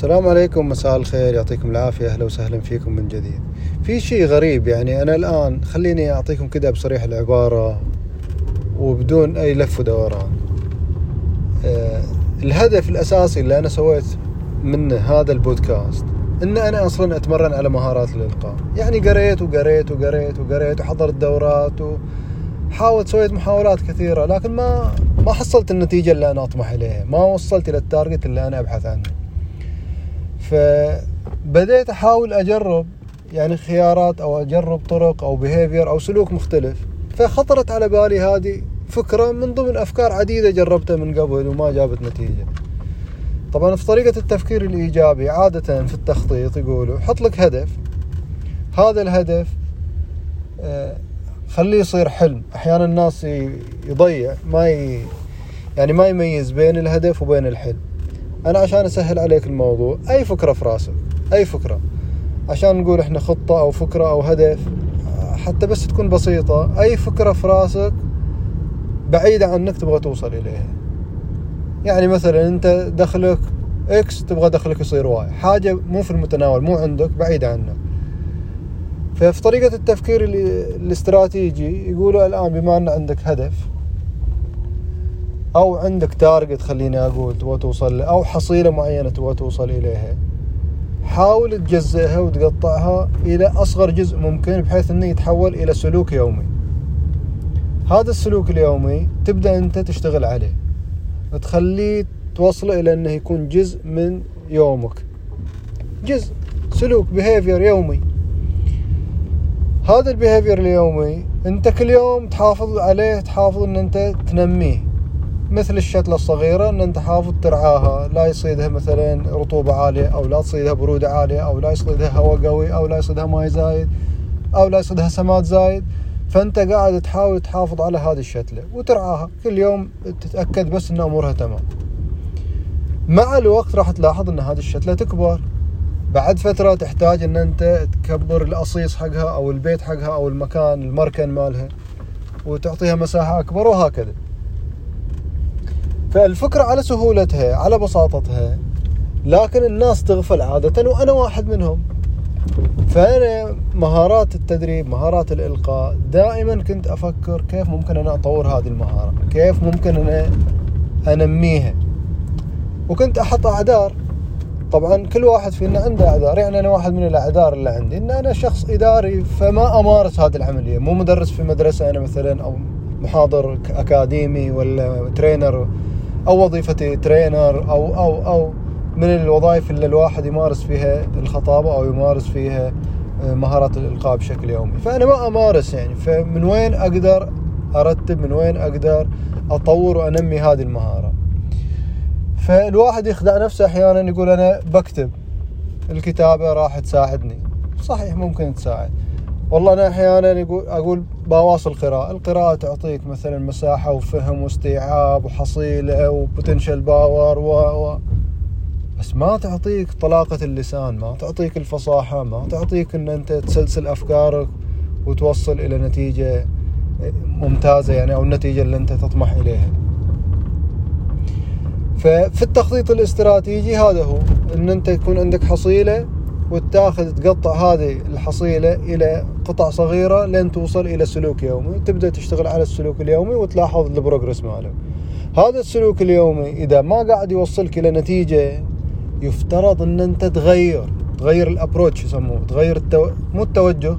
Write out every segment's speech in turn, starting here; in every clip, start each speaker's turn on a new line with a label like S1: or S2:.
S1: السلام عليكم مساء الخير. يعطيكم العافية. أهلا وسهلا فيكم من جديد. في شيء غريب يعني أنا الآن خليني أعطيكم كده بصريح العبارة وبدون أي لف ودوران. أه الهدف الأساسي اللي أنا سويت منه هذا البودكاست إن أنا أصلا أتمرن على مهارات الالقاء يعني قريت وقريت وقريت وقريت وحضرت دورات وحاولت سويت محاولات كثيرة لكن ما ما حصلت النتيجة اللي أنا أطمح إليها. ما وصلت إلى ال target اللي أنا أبحث عنه. فبديت أحاول أجرب يعني خيارات أو أجرب طرق أو behavior أو سلوك مختلف. فخطرت على بالي هذه فكرة من ضمن أفكار عديدة جربتها من قبل وما جابت نتيجة. طبعا في طريقة التفكير الإيجابي عادة في التخطيط يقولوا حط لك هدف. هذا الهدف آه، خليه يصير حلم. أحيانا الناس يضيع ما ي... يعني ما يميز بين الهدف وبين الحلم. أنا عشان أسهل عليك الموضوع أي فكرة في راسك أي فكرة. عشان نقول إحنا خطة أو فكرة أو هدف حتى بس تكون بسيطة أي فكرة في راسك بعيدة عنك تبغى توصل إليها. يعني مثلا أنت دخلك X تبغى دخلك يصير Y حاجة مو في المتناول مو عندك بعيد عنك. ففي طريقة التفكير الاستراتيجي يقولوا الآن بما أن عندك هدف أو عندك تارجت خليني أقول تبغى توصل له أو حصيلة معينة تبغى توصل إليها. حاول تجزئها وتقطعها إلى أصغر جزء ممكن بحيث أنه يتحول إلى سلوك يومي. هذا السلوك اليومي تبدأ أنت تشتغل عليه. تخليه توصله إلى إنه يكون جزء من يومك. جزء سلوك behavior يومي. هذا ال behavior اليومي أنت كل يوم تحافظ عليه تحافظ إن أنت تنميه. مثل الشتلة الصغيرة إن أنت حافظ ترعاها. لا يصيدها مثلا رطوبة عالية أو لا تصيدها برودة عالية أو لا يصيدها هواء قوي أو لا يصيدها ماي زايد أو لا يصيدها سماد زايد. فأنت قاعد تحاول تحافظ على هذه الشتلة وترعاها. كل يوم تتأكد بس إن أمورها تمام. مع الوقت راح تلاحظ إن هذه الشتلة تكبر. بعد فترة تحتاج إن أنت تكبر القصيص حقها أو البيت حقها أو المكان المركن مالها وتعطيها مساحة أكبر وهكذا. فالفكرة على سهولتها على بساطتها. لكن الناس تغفل عادة وأنا واحد منهم. فأنا مهارات التدريب مهارات الإلقاء دائما كنت أفكر كيف ممكن أنا أطور هذه المهارة كيف ممكن أنا أنميها. وكنت أحط أعذار. طبعا كل واحد فينا عنده أعذار يعني أنا واحد من الأعذار اللي عندي إن أنا شخص إداري فما أمارس هذه العملية. مو مدرس في مدرسة أنا مثلا أو محاضر أكاديمي ولا ترينر أو وظيفتي ترينر أو أو أو من الوظائف اللي الواحد يمارس فيها الخطابة أو يمارس فيها آه، مهارات الإلقاء بشكل يومي. فأنا ما أمارس يعني. فمن وين أقدر أرتب؟ من وين أقدر أطور وأنمي هذه المهارة؟ فالواحد يخدع نفسه أحيانا يقول أنا بكتب. الكتابة راح تساعدني. صحيح ممكن تساعد. والله أنا أحيانا أقول بواصل قراءة القراءة تعطيك مثلا مساحة وفهم واستيعاب وحصيلة وبوتنشل باور و, و بس ما تعطيك طلاقة اللسان ما تعطيك الفصاحة ما تعطيك إن أنت تسلسل أفكارك وتوصل إلى نتيجة ممتازة يعني أو النتيجة اللي أنت تطمح إليها. ففي التخطيط الاستراتيجي هذا هو إن أنت يكون عندك حصيلة وتاخذ تقطع هذه الحصيلة إلى قطع صغيرة لين توصل إلى سلوك يومي تبدأ تشتغل على السلوك اليومي وتلاحظ البروجرس ماله. هذا السلوك اليومي إذا ما قاعد يوصلك إلى نتيجة يفترض إن أنت تغير تغير ال approach يسموه تغير التو... مو التوجه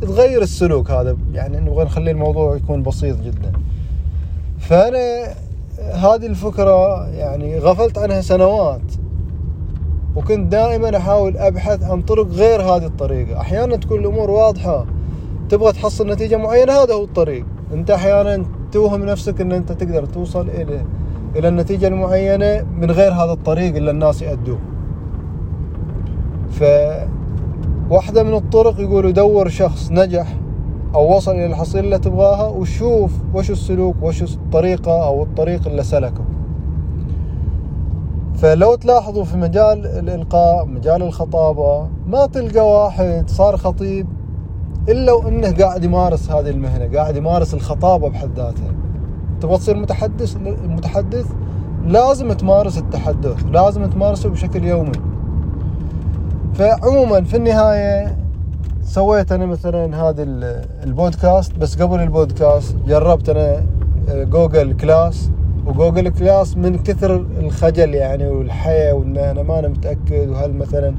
S1: تغير السلوك هذا. يعني نبغى نخلي الموضوع يكون بسيط جدا. فأنا هذه الفكرة يعني غفلت عنها سنوات. وكنت دائما أحاول أبحث عن طرق غير هذه الطريقة. أحيانا تكون الأمور واضحة. تبغى تحصل نتيجة معينة هذا هو الطريق. أنت أحيانا توهم نفسك إن أنت تقدر توصل إلى إلى النتيجة المعينة من غير هذا الطريق اللي الناس يأدوه. ف واحدة من الطرق يقولوا دور شخص نجح أو وصل إلى الحصيلة اللي تبغاها وشوف وش السلوك وش الطريقة أو الطريق اللي سلكه. فلو تلاحظوا في مجال الإلقاء مجال الخطابة ما تلقى واحد صار خطيب إلا وإنه قاعد يمارس هذه المهنة قاعد يمارس الخطابة بحد ذاتها. تبغى تصير متحدث؟ متحدث؟ لازم تمارس التحدث لازم تمارسه بشكل يومي. فعموما في النهاية سويت أنا مثلا هذا البودكاست بس قبل البودكاست جربت أنا Google Class. و Google Class من كثر الخجل يعني والحياء وان أنا ما أنا متأكد وهل مثلا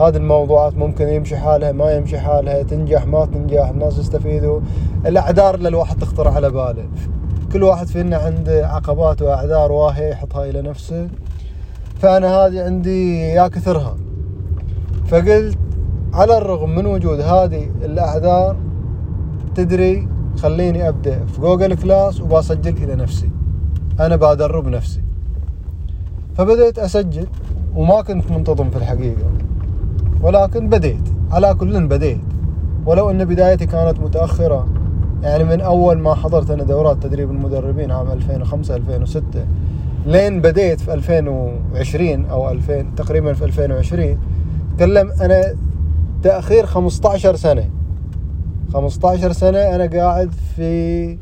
S1: هذه الموضوعات ممكن يمشي حالها ما يمشي حالها تنجح ما تنجح الناس يستفيدوا. الأعذار اللي الواحد تخطر على باله. كل واحد فينا عنده عقبات وأعذار واهية يحطها إلى نفسه. فأنا هذه عندي يا كثرها. فقلت على الرغم من وجود هذه الأعذار تدري خليني أبدأ في Google Class وبسجل إلى نفسي. أنا بدرب نفسي. فبدأت أسجل وما كنت منتظم في الحقيقة. ولكن بديت على كل بديت ولو أن بدايتي كانت متأخرة يعني من أول ما حضرت أنا دورات تدريب المدربين عام 2005 2006 لين بديت في 2020 أو 2000 تقريبا في 2020 تكلم أنا تأخير 15 سنة. 15 سنة أنا قاعد في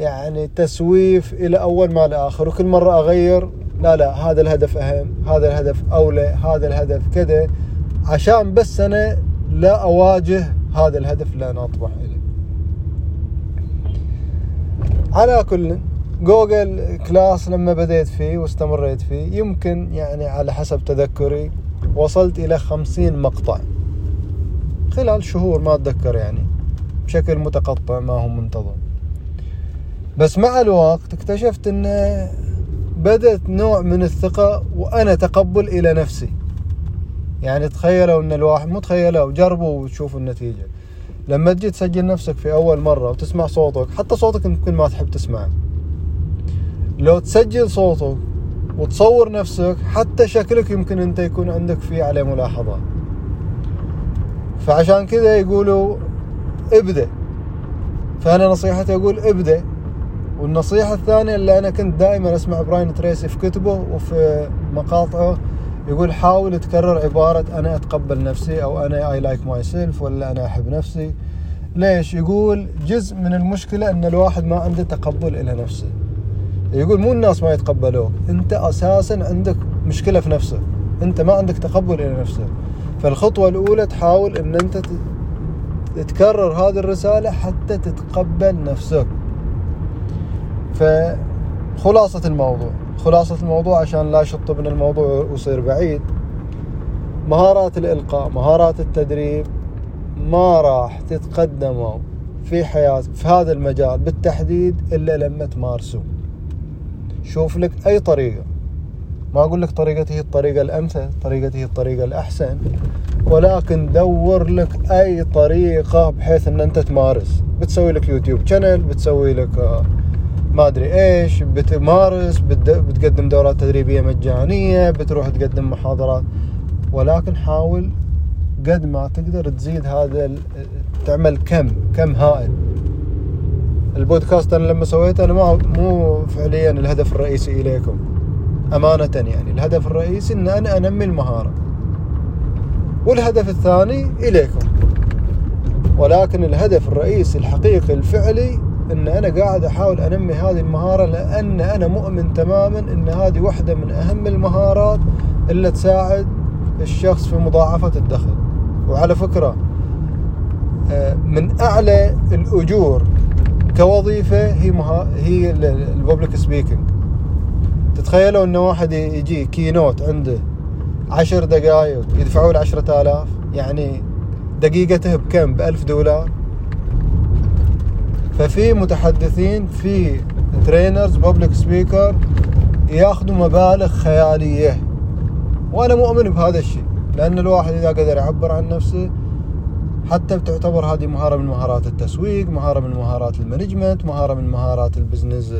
S1: يعني تسويف إلى أول ما لآخر وكل مرة أغير لا لا هذا الهدف أهم هذا الهدف أولى هذا الهدف كذا عشان بس أنا لا أواجه هذا الهدف اللي أنا أطمح إليه. على كل Google Class لما بديت فيه واستمريت فيه يمكن يعني على حسب تذكري وصلت إلى خمسين مقطع. خلال شهور ما أتذكر يعني بشكل متقطع ما هو منتظم. بس مع الوقت اكتشفت إن بدأت نوع من الثقة وأنا تقبل إلى نفسي. يعني تخيلوا إن الواحد مو تخيلوا جربوا وتشوفوا النتيجة. لما تجي تسجل نفسك في أول مرة وتسمع صوتك حتى صوتك يمكن ما تحب تسمعه. لو تسجل صوتك وتصور نفسك حتى شكلك يمكن أنت يكون عندك فيه عليه ملاحظات فعشان كذا يقولوا ابدأ. فأنا نصيحتي أقول ابدأ. والنصيحة الثانية اللي أنا كنت دائما أسمع براين تريسي في كتبه وفي مقاطعه يقول حاول تكرر عبارة أنا أتقبل نفسي أو أنا I like my ولا أنا أحب نفسي. ليش؟ يقول جزء من المشكلة أن الواحد ما عنده تقبل إلى نفسه. يقول مو الناس ما يتقبلوك أنت أساسا عندك مشكلة في نفسك. أنت ما عندك تقبل إلى نفسك. فالخطوة الأولى تحاول أن أنت تكرر هذه الرسالة حتى تتقبل نفسك. فخلاصة الموضوع خلاصة الموضوع عشان لا شط من الموضوع ويصير بعيد. مهارات الإلقاء مهارات التدريب ما راح تتقدموا في حياة في هذا المجال بالتحديد إلا لما تمارسوا شوف لك أي طريقة. ما أقول لك طريقتي هي الطريقة الأمثل طريقتي هي الطريقة الأحسن ولكن دور لك أي طريقة بحيث أن أنت تمارس. بتسوي لك يوتيوب شانل بتسوي لك ما أدري إيش بتمارس بتقدم دورات تدريبية مجانية بتروح تقدم محاضرات. ولكن حاول قد ما تقدر تزيد هذا تعمل كم كم هائل. البودكاست أنا لما سويته أنا ما مو فعليا الهدف الرئيسي إليكم. أمانة يعني الهدف الرئيسي إن أنا أنمي المهارة. والهدف الثاني إليكم. ولكن الهدف الرئيسي الحقيقي الفعلي إن أنا قاعد أحاول أنمي هذه المهارة لأن أنا مؤمن تماما إن هذه واحدة من أهم المهارات اللي تساعد الشخص في مضاعفة الدخل. وعلى فكرة آه، من أعلى الأجور كوظيفة هي مها... هي ال public speaking تتخيلوا إن واحد يجي keynote عنده عشر دقائق يدفعوا له عشرة آلاف يعني دقيقته بكم؟ بألف دولار. ففي متحدثين في trainers public speaker ياخذوا مبالغ خيالية. وأنا مؤمن بهذا الشيء لأن الواحد إذا قدر يعبر عن نفسه حتى بتعتبر هذه مهارة من مهارات التسويق مهارة من مهارات ال management مهارة من مهارات ال business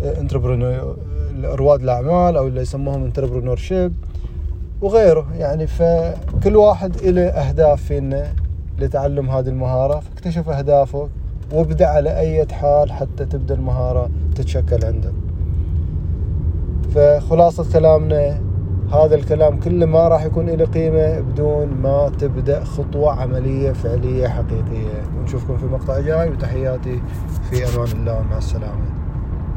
S1: entrepreneur رواد الأعمال أو اللي يسموهم entrepreneurship وغيره. يعني فكل واحد له اهداف فينا لتعلم هذه المهارة فاكتشف اهدافك وابدأ على أي حال حتى تبدأ المهارة تتشكل عندك. فخلاصة كلامنا هذا الكلام كله ما راح يكون له قيمة بدون ما تبدأ خطوة عملية فعلية حقيقية. ونشوفكم في مقطع جاي وتحياتي في أمان الله مع السلامة.